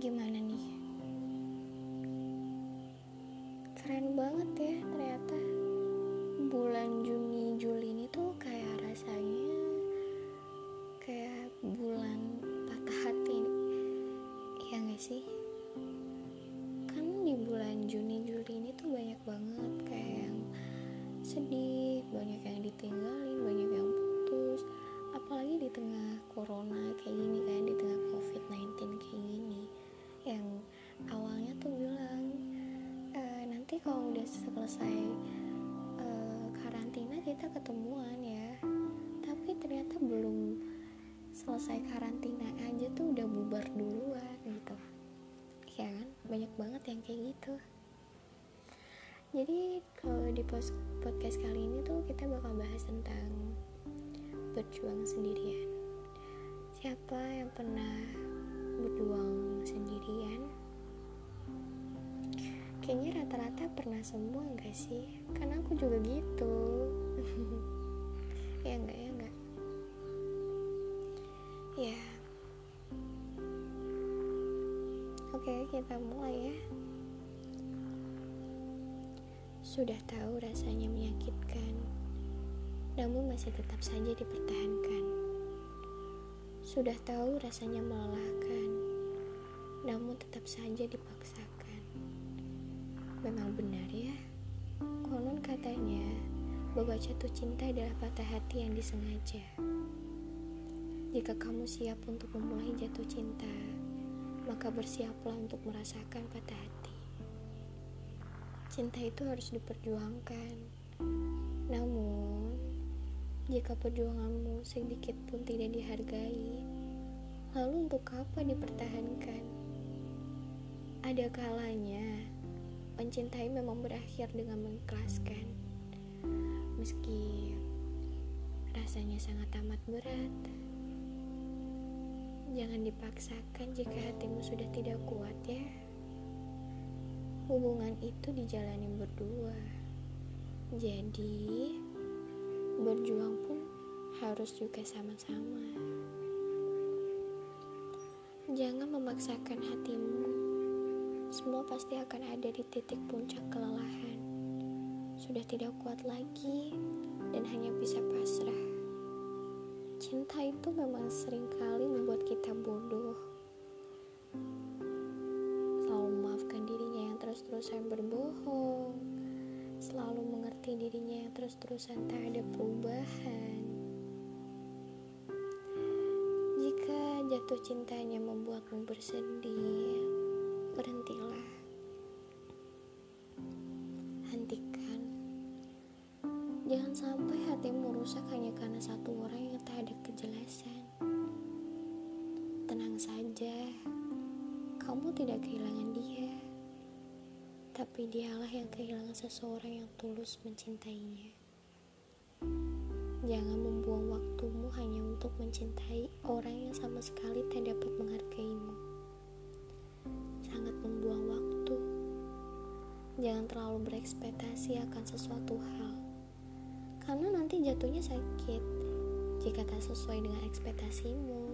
gimana nih? Keren banget ya ternyata. Bulan Juni Juli ini tuh kayak rasanya kayak bulan patah hati ya gak sih? Kan di bulan Juni Juli ini tuh banyak banget kayak yang sedih banyak yang ditinggalin banyak yang putus. Apalagi di tengah corona kayak gini kan di tengah covid 19 selesai e, karantina kita ketemuan ya. Tapi ternyata belum selesai karantina aja tuh udah bubar duluan gitu. Ya kan? Banyak banget yang kayak gitu. Jadi kalau di podcast kali ini tuh kita bakal bahas tentang berjuang sendirian. Siapa yang pernah berjuang sendirian pernah semua gak sih? Karena aku juga gitu. Ya enggak ya enggak ya. Oke kita mulai ya. Sudah tahu rasanya menyakitkan namun masih tetap saja dipertahankan. Sudah tahu rasanya melelahkan namun tetap saja dipaksakan memang benar ya. Konon katanya bahwa jatuh cinta adalah patah hati yang disengaja. Jika kamu siap untuk memulai jatuh cinta maka bersiaplah untuk merasakan patah hati. Cinta itu harus diperjuangkan. Namun jika perjuanganmu sedikit pun tidak dihargai lalu untuk apa dipertahankan? Ada kalanya mencintai memang berakhir dengan mengikhlaskan. Meski rasanya sangat amat berat jangan dipaksakan jika hatimu sudah tidak kuat ya. Hubungan itu dijalani berdua. Jadi berjuang pun harus juga sama-sama. Jangan memaksakan hatimu semua pasti akan ada di titik puncak kelelahan. Sudah tidak kuat lagi dan hanya bisa pasrah. Cinta itu memang sering kali membuat kita bodoh. Selalu memaafkan dirinya yang terus-terusan berbohong. Selalu mengerti dirinya yang terus-terusan tak ada perubahan. Jika jatuh cintanya membuatmu bersedih tidak kehilangan dia tapi dialah yang kehilangan seseorang yang tulus mencintainya jangan membuang waktumu hanya untuk mencintai orang yang sama sekali tak dapat menghargaimu sangat membuang waktu. Jangan terlalu berekspektasi akan sesuatu hal, karena nanti jatuhnya sakit jika tak sesuai dengan ekspektasimu.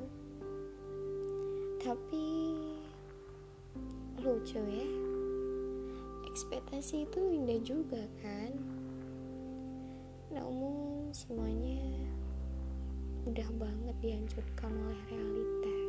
Tapi lucu ya, ekspektasi itu indah juga kan. Namun semuanya mudah banget dihancurkan oleh realita.